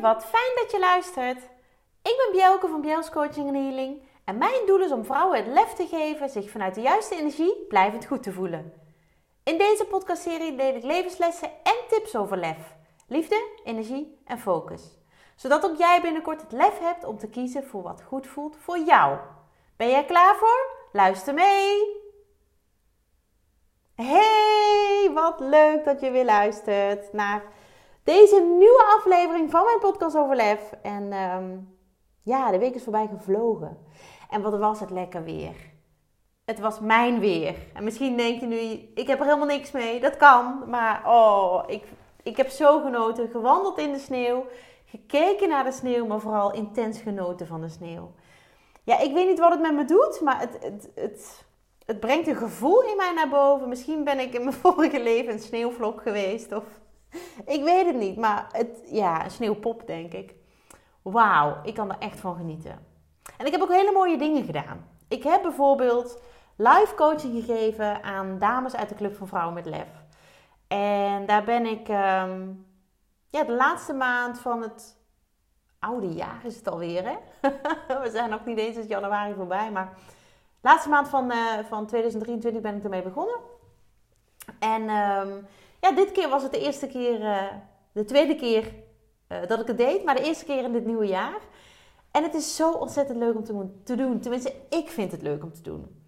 Wat fijn dat je luistert. Ik ben Bjelke van Bjels Coaching Healing. En mijn doel is om vrouwen het lef te geven zich vanuit de juiste energie blijvend goed te voelen. In deze podcastserie deel ik levenslessen en tips over lef, liefde, energie en focus. Zodat ook jij binnenkort het lef hebt om te kiezen voor wat goed voelt voor jou. Ben jij klaar voor? Luister mee! Hey, wat leuk dat je weer luistert naar deze nieuwe aflevering van mijn podcast over lef. En ehm, ja, de week is voorbij gevlogen. En wat was het lekker weer. Het was mijn weer. En misschien denk je nu, ik heb er helemaal niks mee. Dat kan. Maar oh, ik, ik heb zo genoten. Gewandeld in de sneeuw. Gekeken naar de sneeuw, maar vooral intens genoten van de sneeuw. Ja, ik weet niet wat het met me doet, maar het, het, het, het brengt een gevoel in mij naar boven. Misschien ben ik in mijn vorige leven een sneeuwvlok geweest. Of ik weet het niet, maar het, ja, sneeuwpop denk ik. Wauw, ik kan er echt van genieten. En ik heb ook hele mooie dingen gedaan. Ik heb bijvoorbeeld live coaching gegeven aan dames uit de Club van Vrouwen met Lef. En daar ben ik ehm, ja, de laatste maand van het oude jaar is het alweer. Hè? We zijn nog niet eens het januari voorbij, maar laatste maand van, uh, van 2023 ben ik ermee begonnen. En um, ja, dit keer was het de eerste keer, uh, de tweede keer uh, dat ik het deed, maar de eerste keer in dit nieuwe jaar. En het is zo ontzettend leuk om te, doen. Tenminste, ik vind het leuk om te doen.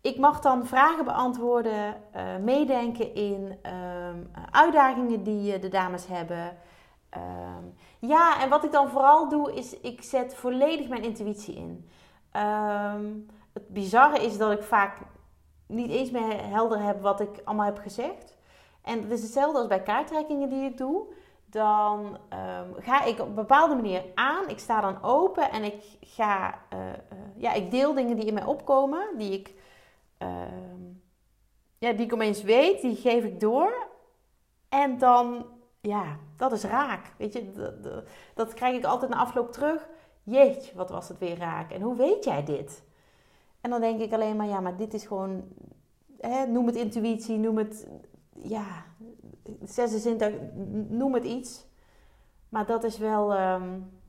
Ik mag dan vragen beantwoorden, uh, meedenken in um, uitdagingen die de dames hebben. Um, ja, en wat ik dan vooral doe, is ik zet volledig mijn intuïtie in. Um, het bizarre is dat ik vaak niet eens meer helder heb wat ik allemaal heb gezegd. En het is hetzelfde als bij kaarttrekkingen die ik doe. Dan um, ga ik op een bepaalde manier aan. Ik sta dan open en ik ga, uh, uh, ja, ik deel dingen die in mij opkomen, die ik, uh, ja, die ik opeens weet, die geef ik door. En dan, ja, dat is raak. Weet je, dat, dat, dat krijg ik altijd na afloop terug. Jeetje, wat was het weer raak. En hoe weet jij dit? En dan denk ik alleen maar, ja, maar dit is gewoon, hè, noem het intuïtie, noem het ja, zesde zintuig, noem het iets. Maar dat is wel, um,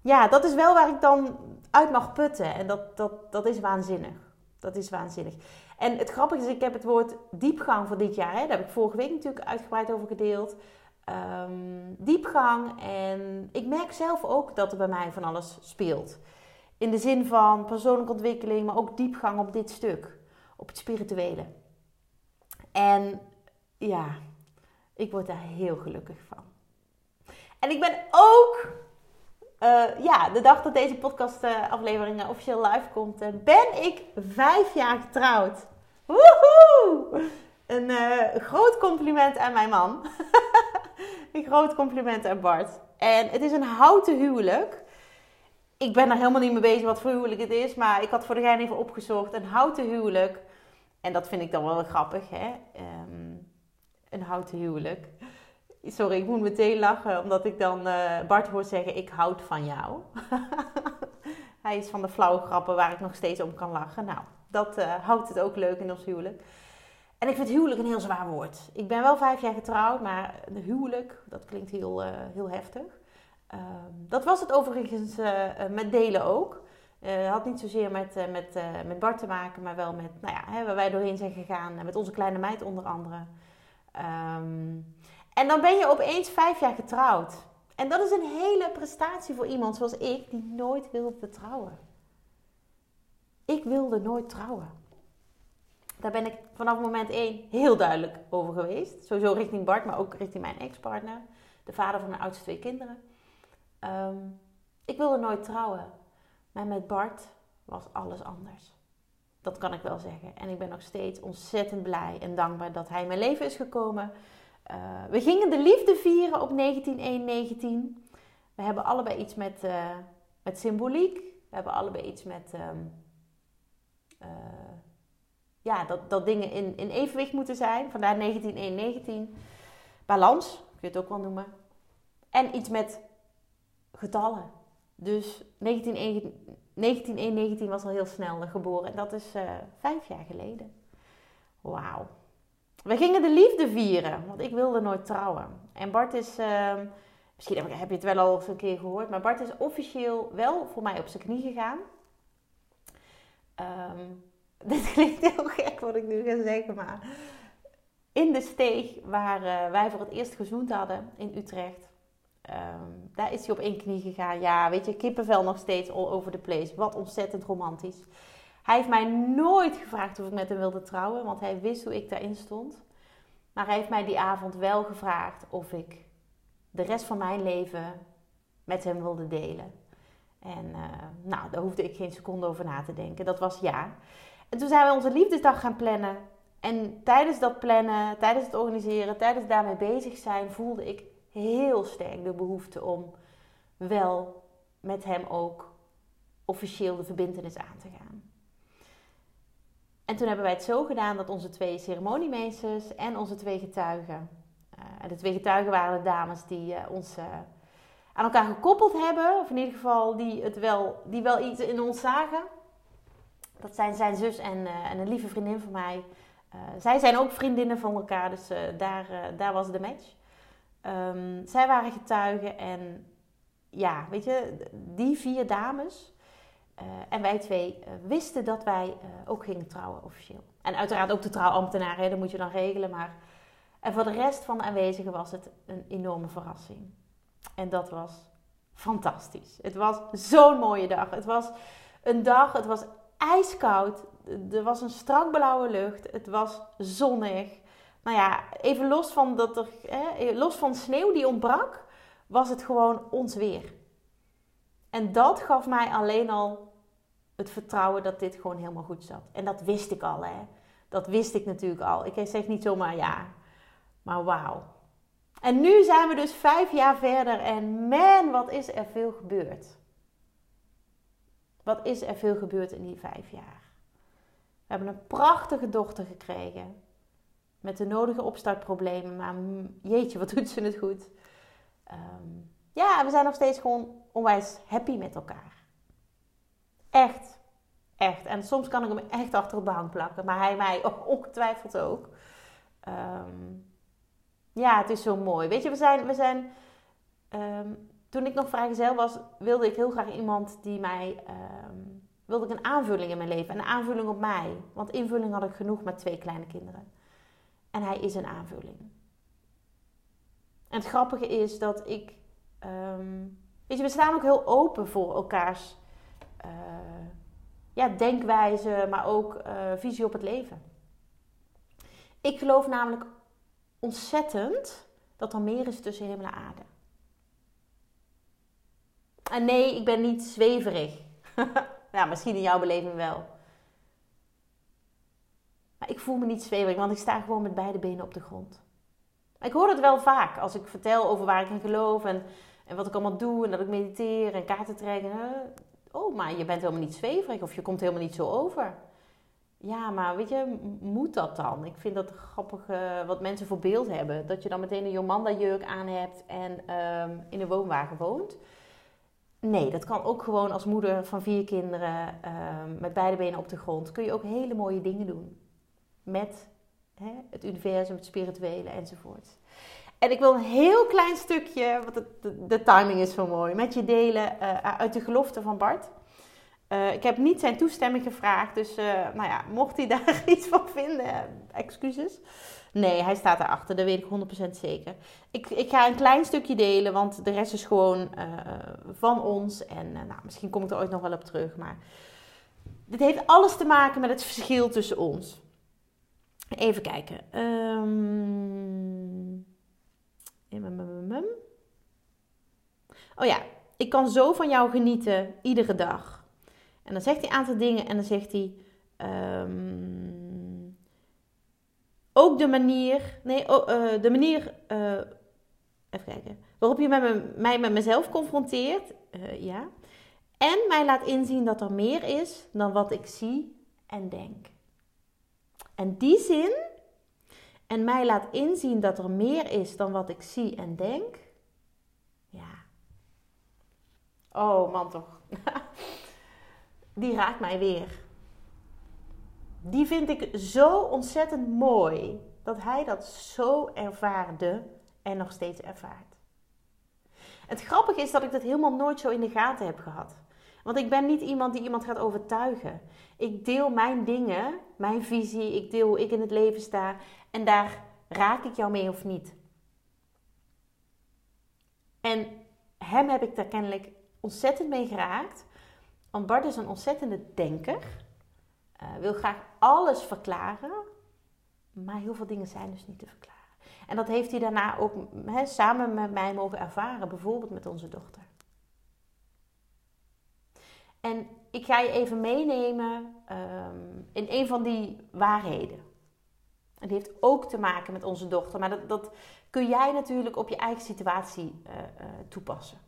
ja, dat is wel waar ik dan uit mag putten. En dat, dat, dat is waanzinnig. Dat is waanzinnig. En het grappige is, ik heb het woord diepgang voor dit jaar, hè, daar heb ik vorige week natuurlijk uitgebreid over gedeeld. Um, diepgang. En ik merk zelf ook dat er bij mij van alles speelt. In de zin van persoonlijke ontwikkeling, maar ook diepgang op dit stuk. Op het spirituele. En ja, ik word daar heel gelukkig van. En ik ben ook, uh, ja, de dag dat deze podcast-aflevering uh, officieel live komt, uh, ben ik vijf jaar getrouwd. Woehoe! Een groot compliment aan mijn man. een groot compliment aan Bart. En het is een houten huwelijk. Ik ben er helemaal niet mee bezig wat voor huwelijk het is, maar ik had voor de gein even opgezocht. Een houten huwelijk en dat vind ik dan wel grappig, hè? Um, een houten huwelijk. Sorry, ik moet meteen lachen, omdat ik dan uh, Bart hoor zeggen: Ik houd van jou. Hij is van de flauwe grappen waar ik nog steeds om kan lachen. Nou, dat uh, houdt het ook leuk in ons huwelijk. En ik vind huwelijk een heel zwaar woord. Ik ben wel vijf jaar getrouwd, maar een huwelijk, dat klinkt heel, uh, heel heftig. Um, dat was het overigens met delen ook. Uh, had niet zozeer met, uh, met, uh, met Bart te maken, maar wel met nou ja, hè, waar wij doorheen zijn gegaan. met onze kleine meid onder andere. Um, en dan ben je opeens vijf jaar getrouwd. En dat is een hele prestatie voor iemand zoals ik, die nooit wilde trouwen. Ik wilde nooit trouwen. Daar ben ik vanaf moment één heel duidelijk over geweest. Sowieso richting Bart, maar ook richting mijn ex-partner. De vader van mijn oudste twee kinderen. Um, ik wilde nooit trouwen. Maar met Bart was alles anders. Dat kan ik wel zeggen. En ik ben nog steeds ontzettend blij en dankbaar dat hij in mijn leven is gekomen. Uh, we gingen de liefde vieren op 1919. We hebben allebei iets met, uh, met symboliek. We hebben allebei iets met um, uh, ja, dat, dat dingen in, in evenwicht moeten zijn. Vandaar 1919. Balans, kun je het ook wel noemen. En iets met getallen. Dus 1919 was al heel snel geboren. En dat is uh, vijf jaar geleden. Wauw. We gingen de liefde vieren, want ik wilde nooit trouwen. En Bart is uh, Misschien heb, je het wel al eens een keer gehoord. Maar Bart is officieel wel voor mij op zijn knie gegaan. Ehm, dit klinkt heel gek wat ik nu ga zeggen, maar in de steeg waar uh, wij voor het eerst gezoend hadden in Utrecht, ehm, daar is hij op één knie gegaan. Ja, weet je, kippenvel nog steeds all over the place. Wat ontzettend romantisch. Hij heeft mij nooit gevraagd of ik met hem wilde trouwen, want hij wist hoe ik daarin stond. Maar hij heeft mij die avond wel gevraagd of ik de rest van mijn leven met hem wilde delen. En uh, nou, daar hoefde ik geen seconde over na te denken. Dat was ja. En toen zijn we onze liefdesdag gaan plannen. En tijdens dat plannen, tijdens het organiseren, tijdens daarmee bezig zijn, voelde ik heel sterk de behoefte om wel met hem ook officieel de verbindenis aan te gaan. En toen hebben wij het zo gedaan dat onze twee ceremoniemeesters en onze twee getuigen, uh, de twee getuigen waren de dames die uh, ons uh, aan elkaar gekoppeld hebben, of in ieder geval die, het wel, die wel iets in ons zagen. Dat zijn zijn zus en, en een lieve vriendin van mij. zij zijn ook vriendinnen van elkaar, dus daar, daar was de match. Um, zij waren getuigen en ja, weet je, die vier dames, uh, en wij twee uh, wisten dat wij uh, ook gingen trouwen officieel. En uiteraard ook de trouwambtenaren, hè, dat moet je dan regelen. Maar... En voor de rest van de aanwezigen was het een enorme verrassing. En dat was fantastisch. Het was zo'n mooie dag. Het was een dag, het was ijskoud. Er was een strak blauwe lucht. Het was zonnig. Nou ja, even los van, dat er, los van sneeuw die ontbrak, was het gewoon ons weer. En dat gaf mij alleen al het vertrouwen dat dit gewoon helemaal goed zat. En dat wist ik al, hè. Dat wist ik natuurlijk al. Ik zeg niet zomaar ja. Maar wauw. En nu zijn we dus vijf jaar verder en man, wat is er veel gebeurd. Wat is er veel gebeurd in die vijf jaar. We hebben een prachtige dochter gekregen. Met de nodige opstartproblemen. Maar jeetje, wat doet ze het goed. Um, ja, we zijn nog steeds gewoon onwijs happy met elkaar. Echt. Echt. En soms kan ik hem echt achter de bank plakken. Maar hij mij ongetwijfeld ook. Um, ja, het is zo mooi. Weet je, we zijn... We zijn um, toen ik nog vrijgezel was, wilde ik heel graag iemand die mij... Wilde ik een aanvulling in mijn leven. Een aanvulling op mij. Want invulling had ik genoeg met twee kleine kinderen. En hij is een aanvulling. En het grappige is dat ik je, we staan ook heel open voor elkaars uh, ja, denkwijze, maar ook uh, visie op het leven. Ik geloof namelijk ontzettend dat er meer is tussen hemel en aarde. En nee, ik ben niet zweverig. ja, misschien in jouw beleving wel. Maar ik voel me niet zweverig, want ik sta gewoon met beide benen op de grond. Ik hoor het wel vaak als ik vertel over waar ik in geloof en, en wat ik allemaal doe en dat ik mediteer en kaarten trekken. Oh, maar je bent helemaal niet zweverig of je komt helemaal niet zo over. Ja, maar weet je, moet dat dan? Ik vind dat grappig uh, wat mensen voor beeld hebben. Dat je dan meteen een Jomanda-jurk aan hebt en um, in een woonwagen woont. Nee, dat kan ook gewoon als moeder van vier kinderen um, met beide benen op de grond. Kun je ook hele mooie dingen doen. Met hè, het universum, het spirituele enzovoort. En ik wil een heel klein stukje, want de, timing is zo mooi, met je delen uh, uit de gelofte van Bart. Uh, ik heb niet zijn toestemming gevraagd, dus uh, nou ja, mocht hij daar iets van vinden, excuses. Nee, hij staat erachter, dat weet ik 100% zeker. Ik, ik ga een klein stukje delen, want de rest is gewoon van ons. En nou, misschien kom ik er ooit nog wel op terug, maar dit heeft alles te maken met het verschil tussen ons. Even kijken. Um... Oh ja, ik kan zo van jou genieten iedere dag. En dan zegt hij een aantal dingen en dan zegt hij. Um... ook de manier. Nee, uh, de manier. Uh, even kijken. Waarop je met me, mij met mezelf confronteert. Uh, ja. En mij laat inzien dat er meer is dan wat ik zie en denk. En die zin, en mij laat inzien dat er meer is dan wat ik zie en denk. Ja. Oh man toch. Die raakt mij weer. Die vind ik zo ontzettend mooi dat hij dat zo ervaarde en nog steeds ervaart. Het grappige is dat ik dat helemaal nooit zo in de gaten heb gehad. Want ik ben niet iemand die iemand gaat overtuigen. Ik deel mijn dingen, mijn visie, ik deel hoe ik in het leven sta. En daar raak ik jou mee of niet. En hem heb ik daar kennelijk ontzettend mee geraakt. Want Bart is een ontzettende denker. Uh, wil graag alles verklaren. Maar heel veel dingen zijn dus niet te verklaren. En dat heeft hij daarna ook samen met mij mogen ervaren. Bijvoorbeeld met onze dochter. En ik ga je even meenemen um, in een van die waarheden. En die heeft ook te maken met onze dochter. Maar dat, dat kun jij natuurlijk op je eigen situatie uh, uh, toepassen.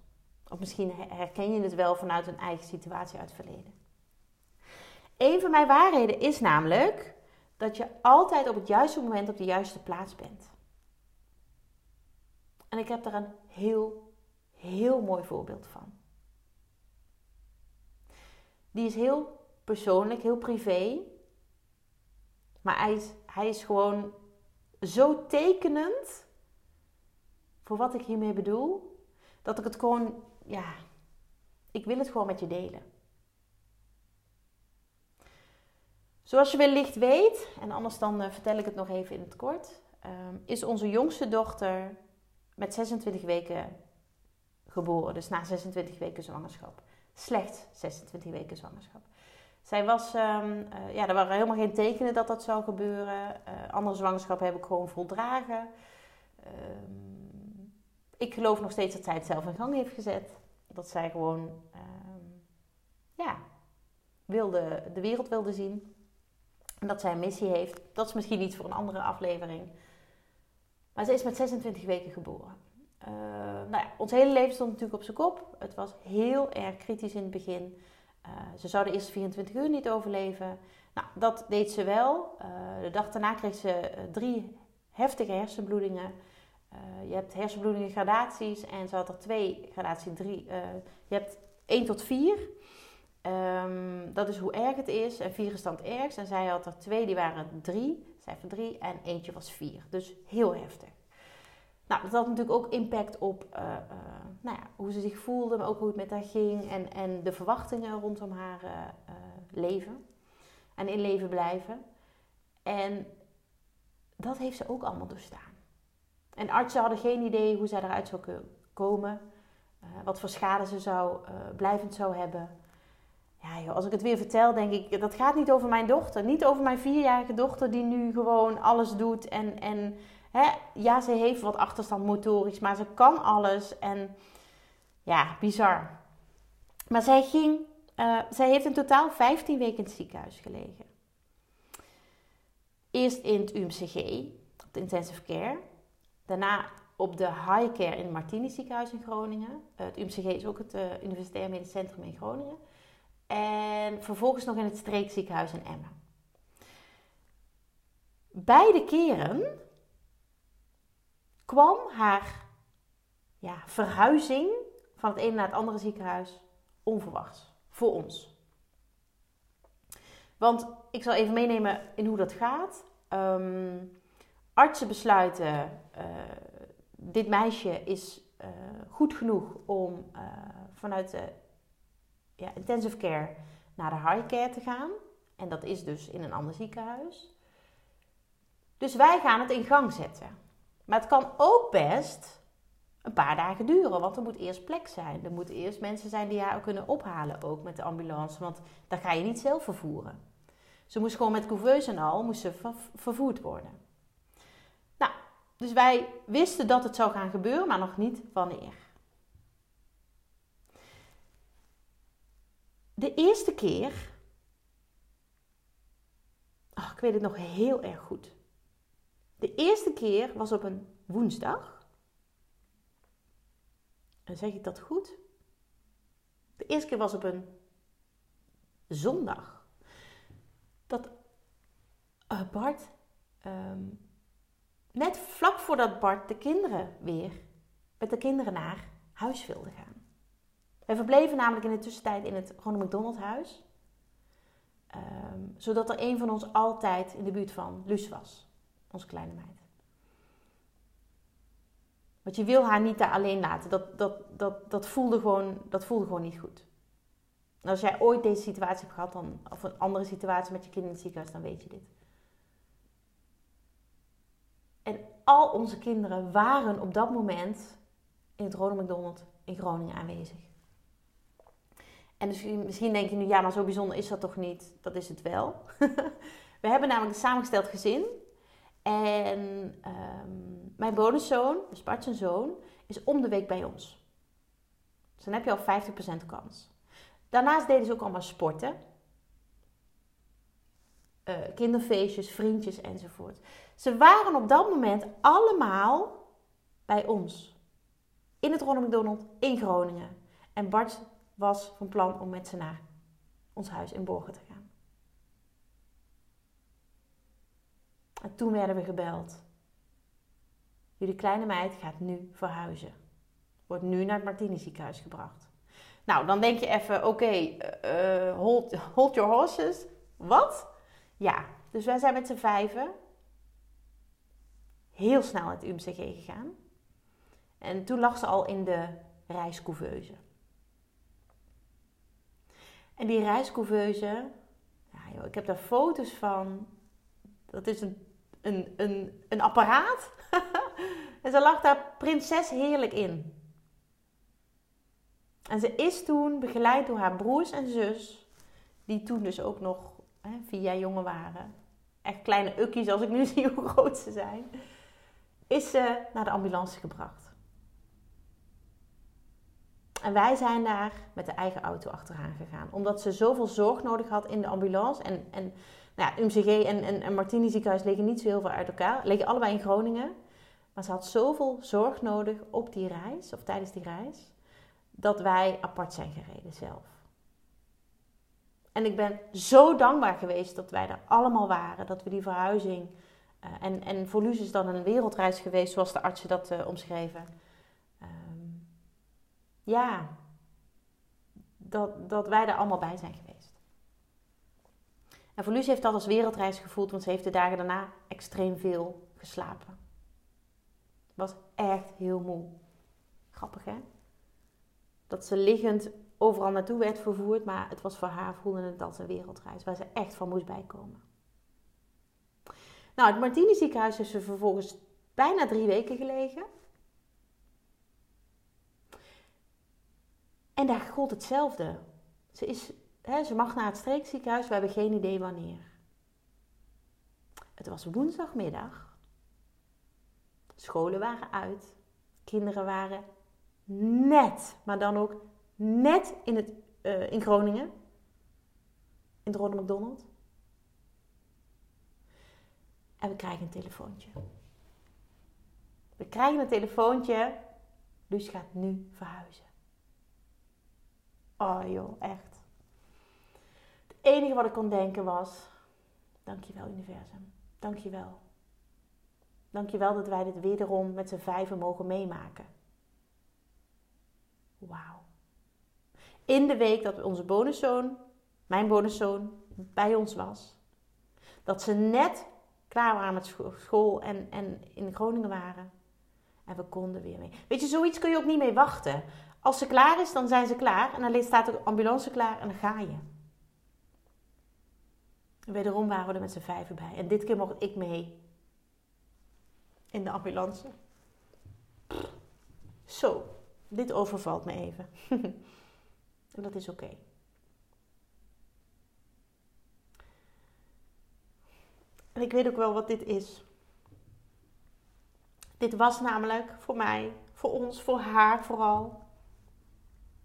Of misschien herken je het wel vanuit een eigen situatie uit het verleden. Een van mijn waarheden is namelijk dat je altijd op het juiste moment op de juiste plaats bent. En ik heb daar een heel, heel mooi voorbeeld van. Die is heel persoonlijk, heel privé. Maar hij is, hij is gewoon zo tekenend voor wat ik hiermee bedoel. Dat ik het gewoon, ja, ik wil het gewoon met je delen. Zoals je wellicht weet, en anders dan uh, vertel ik het nog even in het kort, uh, is onze jongste dochter met 26 weken geboren. Dus na 26 weken zwangerschap. Slechts 26 weken zwangerschap. Zij was, um, uh, ja, er waren helemaal geen tekenen dat dat zou gebeuren. Uh, andere zwangerschap heb ik gewoon voldragen. Um, ik geloof nog steeds dat zij het zelf in gang heeft gezet. Dat zij gewoon, um, ja, wilde, de wereld wilde zien. En dat zij een missie heeft. Dat is misschien iets voor een andere aflevering. Maar ze is met 26 weken geboren. Uh, nou ja, ons hele leven stond natuurlijk op zijn kop. Het was heel erg kritisch in het begin. Uh, ze zou de eerste 24 uur niet overleven. Nou, dat deed ze wel. Uh, de dag daarna kreeg ze drie heftige hersenbloedingen. je hebt hersenbloedingen gradaties en ze had er twee gradatie drie. je hebt 1 tot 4. Um, dat is hoe erg het is. En 4 is dan het ergst. En zij had er twee, die waren 3. Zij van 3 en eentje was 4. Dus heel heftig. Nou, dat had natuurlijk ook impact op uh, uh, nou ja, hoe ze zich voelde, maar ook hoe het met haar ging en, en de verwachtingen rondom haar uh, leven en in leven blijven. En dat heeft ze ook allemaal doorstaan. En artsen hadden geen idee hoe zij eruit zou komen, wat voor schade ze zou, blijvend zou hebben. Ja, joh, als ik het weer vertel, denk ik, dat gaat niet over mijn dochter. Niet over mijn vierjarige dochter die nu gewoon alles doet en, en Hè, ja, ze heeft wat achterstand motorisch, maar ze kan alles. En ja, bizar. Maar zij ging, uh, zij heeft in totaal 15 weken in het ziekenhuis gelegen. Eerst in het UMCG, op intensive care. Daarna op de high care in het Martini ziekenhuis in Groningen. Uh, het UMCG is ook het uh, Universitair Medisch Centrum in Groningen. En vervolgens nog in het streekziekenhuis in Emmen. Beide keren kwam haar ja, verhuizing van het ene naar het andere ziekenhuis onverwachts voor ons. Want ik zal even meenemen in hoe dat gaat. Um, artsen besluiten, uh, dit meisje is uh, goed genoeg om uh, vanuit de ja, intensive care naar de high care te gaan. En dat is dus in een ander ziekenhuis. Dus wij gaan het in gang zetten. Maar het kan ook best een paar dagen duren, want er moet eerst plek zijn. Er moeten eerst mensen zijn die haar kunnen ophalen, ook met de ambulance, want dat ga je niet zelf vervoeren. Ze moest gewoon met couveuse en al moest ze vervoerd worden. Nou, dus wij wisten dat het zou gaan gebeuren, maar nog niet wanneer. De eerste keer, oh, ik weet het nog heel erg goed. De eerste keer was op een woensdag. En zeg ik dat goed? De eerste keer was op een zondag. Dat uh, Bart, um, net vlak voordat Bart de kinderen weer met de kinderen naar huis wilde gaan. Wij verbleven namelijk in de tussentijd in het Ronald McDonald huis. Um, zodat er een van ons altijd in de buurt van Luus was onze kleine meid. Want je wil haar niet daar alleen laten. Dat, dat, dat, dat, voelde, gewoon, dat voelde gewoon niet goed. Als jij ooit deze situatie hebt gehad, dan, of een andere situatie met je kind in het ziekenhuis, dan weet je dit. En al onze kinderen waren op dat moment in het Ronald McDonald in Groningen aanwezig. En dus misschien denk je nu, ja, maar zo bijzonder is dat toch niet? Dat is het wel. We hebben namelijk een samengesteld gezin. En um, mijn bonuszoon, dus Bart zijn zoon, is om de week bij ons. Dus dan heb je al 50% kans. Daarnaast deden ze ook allemaal sporten. Uh, kinderfeestjes, vriendjes enzovoort. Ze waren op dat moment allemaal bij ons. In het Ronald McDonald in Groningen. En Bart was van plan om met ze naar ons huis in Borgen te gaan. En toen werden we gebeld. Jullie kleine meid gaat nu verhuizen. Wordt nu naar het Martini ziekenhuis gebracht. Nou, dan denk je even, oké, eh, eh, hold, hold your horses. Wat? Ja, dus wij zijn met z'n vijven heel snel naar het UMCG gegaan. En toen lag ze al in de reiscouveuse. En die reiscouveuse, ja, joh, ik heb daar foto's van. Dat is een, een, een, een apparaat. en ze lag daar prinses heerlijk in. En ze is toen begeleid door haar broers en zus, die toen dus ook nog hè, vier jaar jonger waren. Echt kleine ukkies als ik nu zie hoe groot ze zijn. Is ze naar de ambulance gebracht. En wij zijn daar met de eigen auto achteraan gegaan. Omdat ze zoveel zorg nodig had in de ambulance. En, en nou UMCG en, en, en Martini ziekenhuis liggen niet zo heel veel uit elkaar. Liggen allebei in Groningen. Maar ze had zoveel zorg nodig op die reis, of tijdens die reis, dat wij apart zijn gereden zelf. En ik ben zo dankbaar geweest dat wij er allemaal waren. Dat we die verhuizing. Uh, en, en voor is dan een wereldreis geweest, zoals de artsen dat uh, omschreven ja, dat, dat wij er allemaal bij zijn geweest. En voor Lucie heeft dat als wereldreis gevoeld, want ze heeft de dagen daarna extreem veel geslapen. Was echt heel moe. Grappig hè? Dat ze liggend overal naartoe werd vervoerd, maar het was voor haar voelde het als een wereldreis waar ze echt van moest bijkomen. Nou, het Martini ziekenhuis heeft ze vervolgens bijna drie weken gelegen. En daar gold hetzelfde. Ze, is, ze mag naar het streekziekenhuis, we hebben geen idee wanneer. Het was woensdagmiddag. Scholen waren uit. Kinderen waren net, maar dan ook net in, het, uh, in Groningen. In het Ronald McDonald. En we krijgen een telefoontje. We krijgen een telefoontje. Dus gaat nu verhuizen. Oh joh, echt. Enige wat ik kon denken was: Dankjewel, universum. Dankjewel. Dankjewel dat wij dit wederom met z'n vijven mogen meemaken. Wauw. In de week dat onze bonuszoon, mijn bonuszoon, bij ons was. Dat ze net klaar waren met school en, en in Groningen waren. En we konden weer mee. Weet je, zoiets kun je ook niet mee wachten. Als ze klaar is, dan zijn ze klaar. En dan staat de ambulance klaar en dan ga je. En wederom waren we er met z'n vijven bij. En dit keer mocht ik mee. In de ambulance. Zo, dit overvalt me even. en dat is oké. En ik weet ook wel wat dit is. Dit was namelijk voor mij, voor ons, voor haar vooral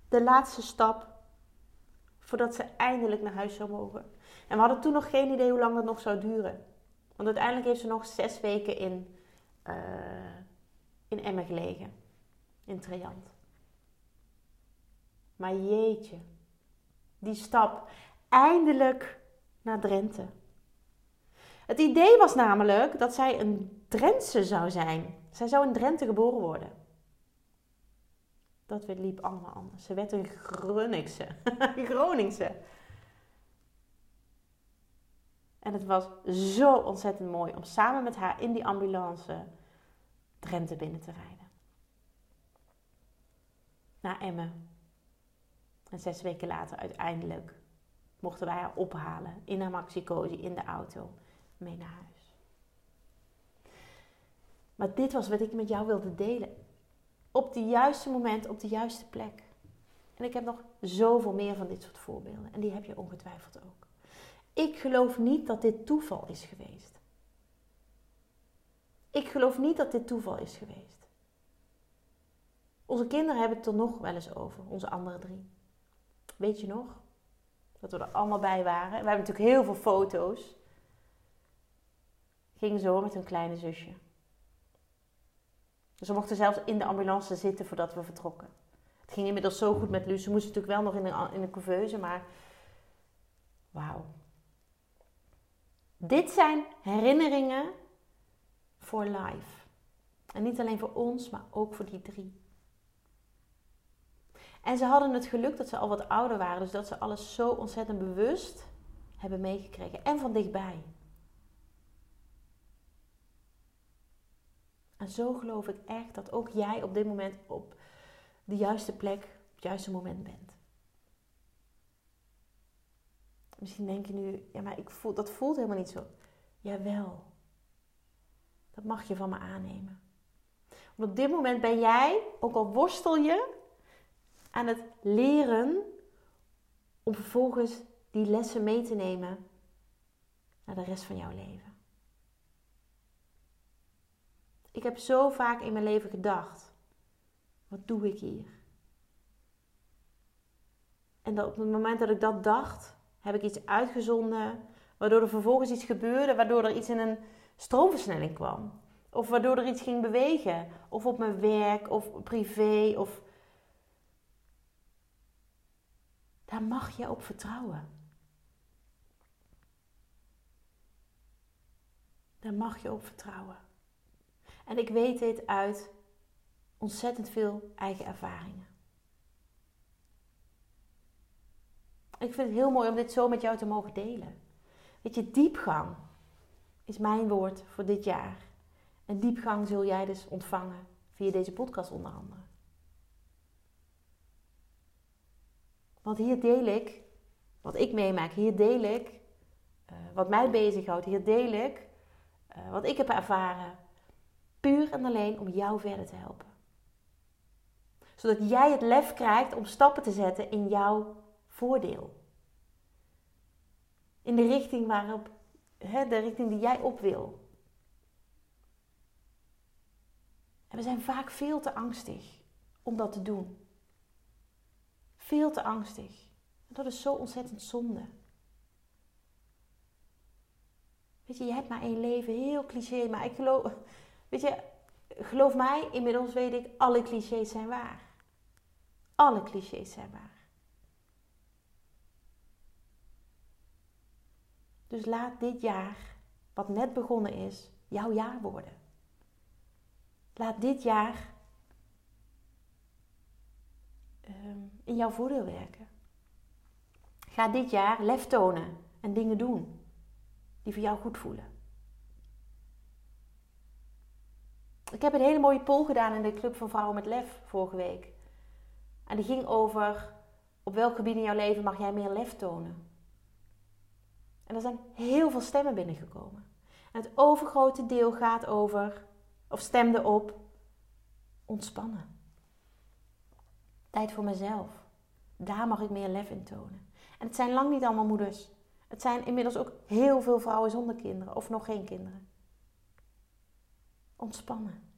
de laatste stap voordat ze eindelijk naar huis zou mogen. En we hadden toen nog geen idee hoe lang dat nog zou duren. Want uiteindelijk heeft ze nog zes weken in, uh, in Emmen gelegen. In Triant. Maar jeetje, die stap eindelijk naar Drenthe. Het idee was namelijk dat zij een Drentse zou zijn. Zij zou in Drenthe geboren worden. Dat liep allemaal anders. Ze werd een Groningse. Groningse. En het was zo ontzettend mooi om samen met haar in die ambulance Drenthe binnen te rijden. naar Emmen. En zes weken later uiteindelijk mochten wij haar ophalen in haar maxi in de auto mee naar huis. Maar dit was wat ik met jou wilde delen. Op het juiste moment, op de juiste plek. En ik heb nog zoveel meer van dit soort voorbeelden. En die heb je ongetwijfeld ook. Ik geloof niet dat dit toeval is geweest. Ik geloof niet dat dit toeval is geweest. Onze kinderen hebben het er nog wel eens over, onze andere drie. Weet je nog? Dat we er allemaal bij waren. We hebben natuurlijk heel veel foto's. Ging zo met hun kleine zusje. We mochten zelfs in de ambulance zitten voordat we vertrokken. Het ging inmiddels zo goed met Luus. Ze moest natuurlijk wel nog in de, in de couveuse, maar wauw. Dit zijn herinneringen voor life. En niet alleen voor ons, maar ook voor die drie. En ze hadden het geluk dat ze al wat ouder waren, dus dat ze alles zo ontzettend bewust hebben meegekregen. En van dichtbij. En zo geloof ik echt dat ook jij op dit moment op de juiste plek, op het juiste moment bent. Misschien denk je nu, ja, maar ik voel, dat voelt helemaal niet zo. Jawel. Dat mag je van me aannemen. Want op dit moment ben jij, ook al worstel je, aan het leren om vervolgens die lessen mee te nemen naar de rest van jouw leven. Ik heb zo vaak in mijn leven gedacht: wat doe ik hier? En op het moment dat ik dat dacht, heb ik iets uitgezonden, waardoor er vervolgens iets gebeurde, waardoor er iets in een stroomversnelling kwam. Of waardoor er iets ging bewegen. Of op mijn werk, of privé, of... Daar mag je op vertrouwen. Daar mag je op vertrouwen. En ik weet dit uit ontzettend veel eigen ervaringen. Ik vind het heel mooi om dit zo met jou te mogen delen. Weet je, diepgang is mijn woord voor dit jaar. En diepgang zul jij dus ontvangen via deze podcast onder andere. Want hier deel ik wat ik meemaak. Hier deel ik uh, wat mij bezighoudt. Hier deel ik uh, wat ik heb ervaren. Puur en alleen om jou verder te helpen. Zodat jij het lef krijgt om stappen te zetten in jouw voordeel. In de richting waarop, hè, de richting die jij op wil. En we zijn vaak veel te angstig om dat te doen. Veel te angstig. En dat is zo ontzettend zonde. Weet je, je hebt maar één leven, heel cliché, maar ik geloof, weet je, geloof mij, inmiddels weet ik, alle clichés zijn waar. Alle clichés zijn waar. Dus laat dit jaar, wat net begonnen is, jouw jaar worden. Laat dit jaar ehm, in jouw voordeel werken. Ga dit jaar lef tonen en dingen doen die voor jou goed voelen. Ik heb een hele mooie poll gedaan in de Club van Vrouwen met Lef vorige week. En die ging over op welk gebied in jouw leven mag jij meer lef tonen. En er zijn heel veel stemmen binnengekomen. En het overgrote deel gaat over of stemde op ontspannen. Tijd voor mezelf. Daar mag ik meer lef in tonen. En het zijn lang niet allemaal moeders. Het zijn inmiddels ook heel veel vrouwen zonder kinderen of nog geen kinderen. Ontspannen.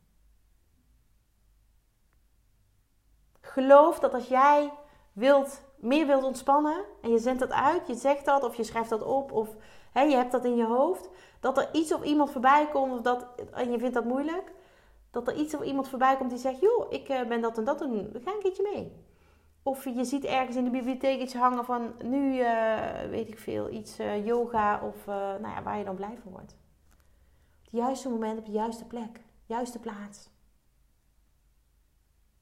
Geloof dat als jij wilt, meer wilt ontspannen en je zendt dat uit, je zegt dat of je schrijft dat op of hè, je hebt dat in je hoofd, dat er iets of iemand voorbij komt of dat, en je vindt dat moeilijk, dat er iets of iemand voorbij komt die zegt: Joh, ik eh, ben dat en dat doen, ga een keertje mee. Of je ziet ergens in de bibliotheek iets hangen van nu uh, weet ik veel, iets uh, yoga of nou ja, waar je dan blij van wordt. Op het juiste moment, op de juiste plek, juiste plaats.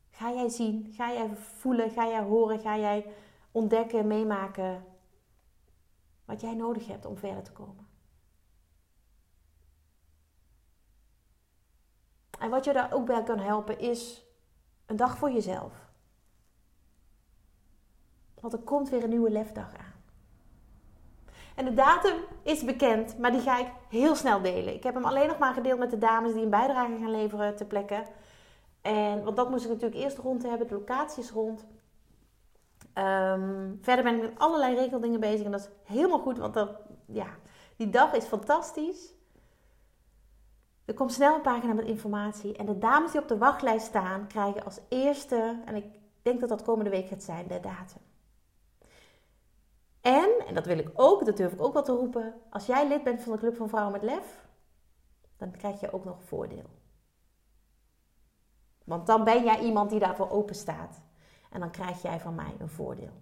Ga jij zien, ga jij voelen, ga jij horen, ga jij ontdekken, meemaken wat jij nodig hebt om verder te komen. En wat je daar ook bij kan helpen is een dag voor jezelf. Want er komt weer een nieuwe lefdag aan. En de datum is bekend, maar die ga ik heel snel delen. Ik heb hem alleen nog maar gedeeld met de dames die een bijdrage gaan leveren ter plekke. En, want dat moest ik natuurlijk eerst rond hebben, de locaties rond. Um, verder ben ik met allerlei regeldingen bezig en dat is helemaal goed, want dat, ja, die dag is fantastisch. Er komt snel een pagina met informatie en de dames die op de wachtlijst staan krijgen als eerste, en ik denk dat dat komende week gaat zijn, de datum. En, en dat wil ik ook, dat durf ik ook wel te roepen, als jij lid bent van de Club van Vrouwen met Lef, dan krijg je ook nog voordeel. Want dan ben jij iemand die daarvoor open staat. En dan krijg jij van mij een voordeel.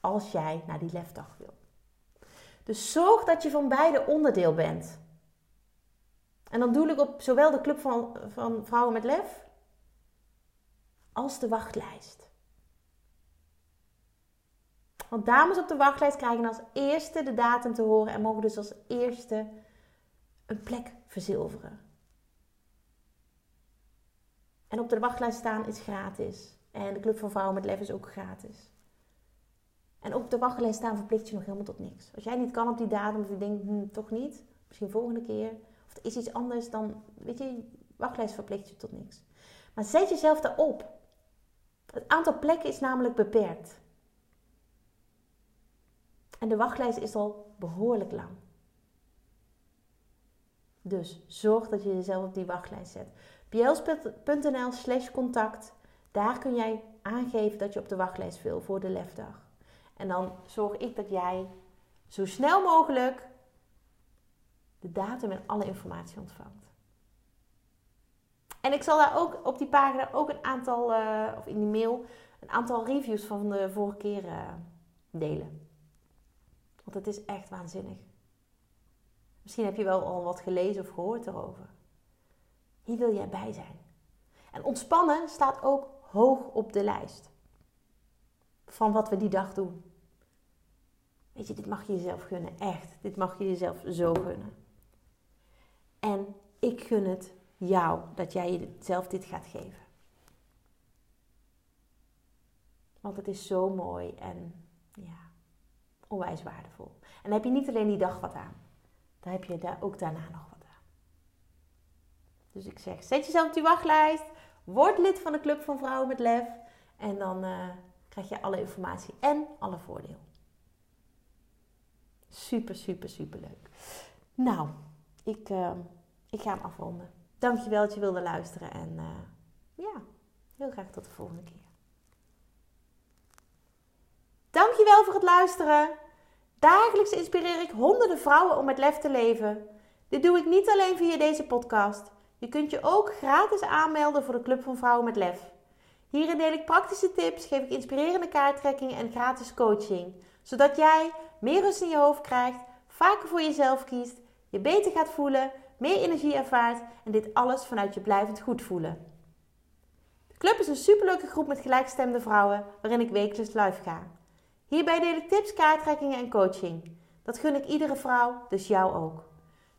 Als jij naar die lefdag wil. Dus zorg dat je van beide onderdeel bent. En dan doe ik op zowel de Club van, van Vrouwen met Lef als de wachtlijst. Want dames op de wachtlijst krijgen als eerste de datum te horen en mogen dus als eerste een plek verzilveren. En op de wachtlijst staan is gratis. En de Club van Vrouwen met Lef is ook gratis. En op de wachtlijst staan verplicht je nog helemaal tot niks. Als jij niet kan op die datum of je denkt, hm, toch niet, misschien volgende keer. Of er is iets anders, dan weet je, wachtlijst verplicht je tot niks. Maar zet jezelf daarop. Het aantal plekken is namelijk beperkt. En de wachtlijst is al behoorlijk lang. Dus zorg dat je jezelf op die wachtlijst zet. bjels.nl slash contact. Daar kun jij aangeven dat je op de wachtlijst wil voor de lefdag. En dan zorg ik dat jij zo snel mogelijk de datum en alle informatie ontvangt. En ik zal daar ook op die pagina ook een aantal, uh, of in die mail, een aantal reviews van de vorige keer uh, delen. Want het is echt waanzinnig. Misschien heb je wel al wat gelezen of gehoord erover. Hier wil jij bij zijn. En ontspannen staat ook hoog op de lijst van wat we die dag doen. Weet je, dit mag je jezelf gunnen, echt. Dit mag je jezelf zo gunnen. En ik gun het jou dat jij jezelf dit gaat geven. Want het is zo mooi en ja, onwijs waardevol. En dan heb je niet alleen die dag wat aan. Dan heb je daar ook daarna nog wat aan. Dus ik zeg, zet jezelf op die wachtlijst. Word lid van de Club van Vrouwen met Lef. En dan uh, krijg je alle informatie en alle voordeel. Super, super, super leuk. Nou, ik, uh, ik ga hem afronden. Dankjewel dat je wilde luisteren. En uh, ja, heel graag tot de volgende keer. Dankjewel voor het luisteren. Dagelijks inspireer ik honderden vrouwen om met lef te leven. Dit doe ik niet alleen via deze podcast. Je kunt je ook gratis aanmelden voor de Club van Vrouwen met Lef. Hierin deel ik praktische tips, geef ik inspirerende kaarttrekkingen en gratis coaching. Zodat jij meer rust in je hoofd krijgt, vaker voor jezelf kiest, je beter gaat voelen, meer energie ervaart en dit alles vanuit je blijvend goed voelen. De club is een superleuke groep met gelijkgestemde vrouwen waarin ik wekelijks live ga. Hierbij deel ik tips, kaarttrekkingen en coaching. Dat gun ik iedere vrouw, dus jou ook.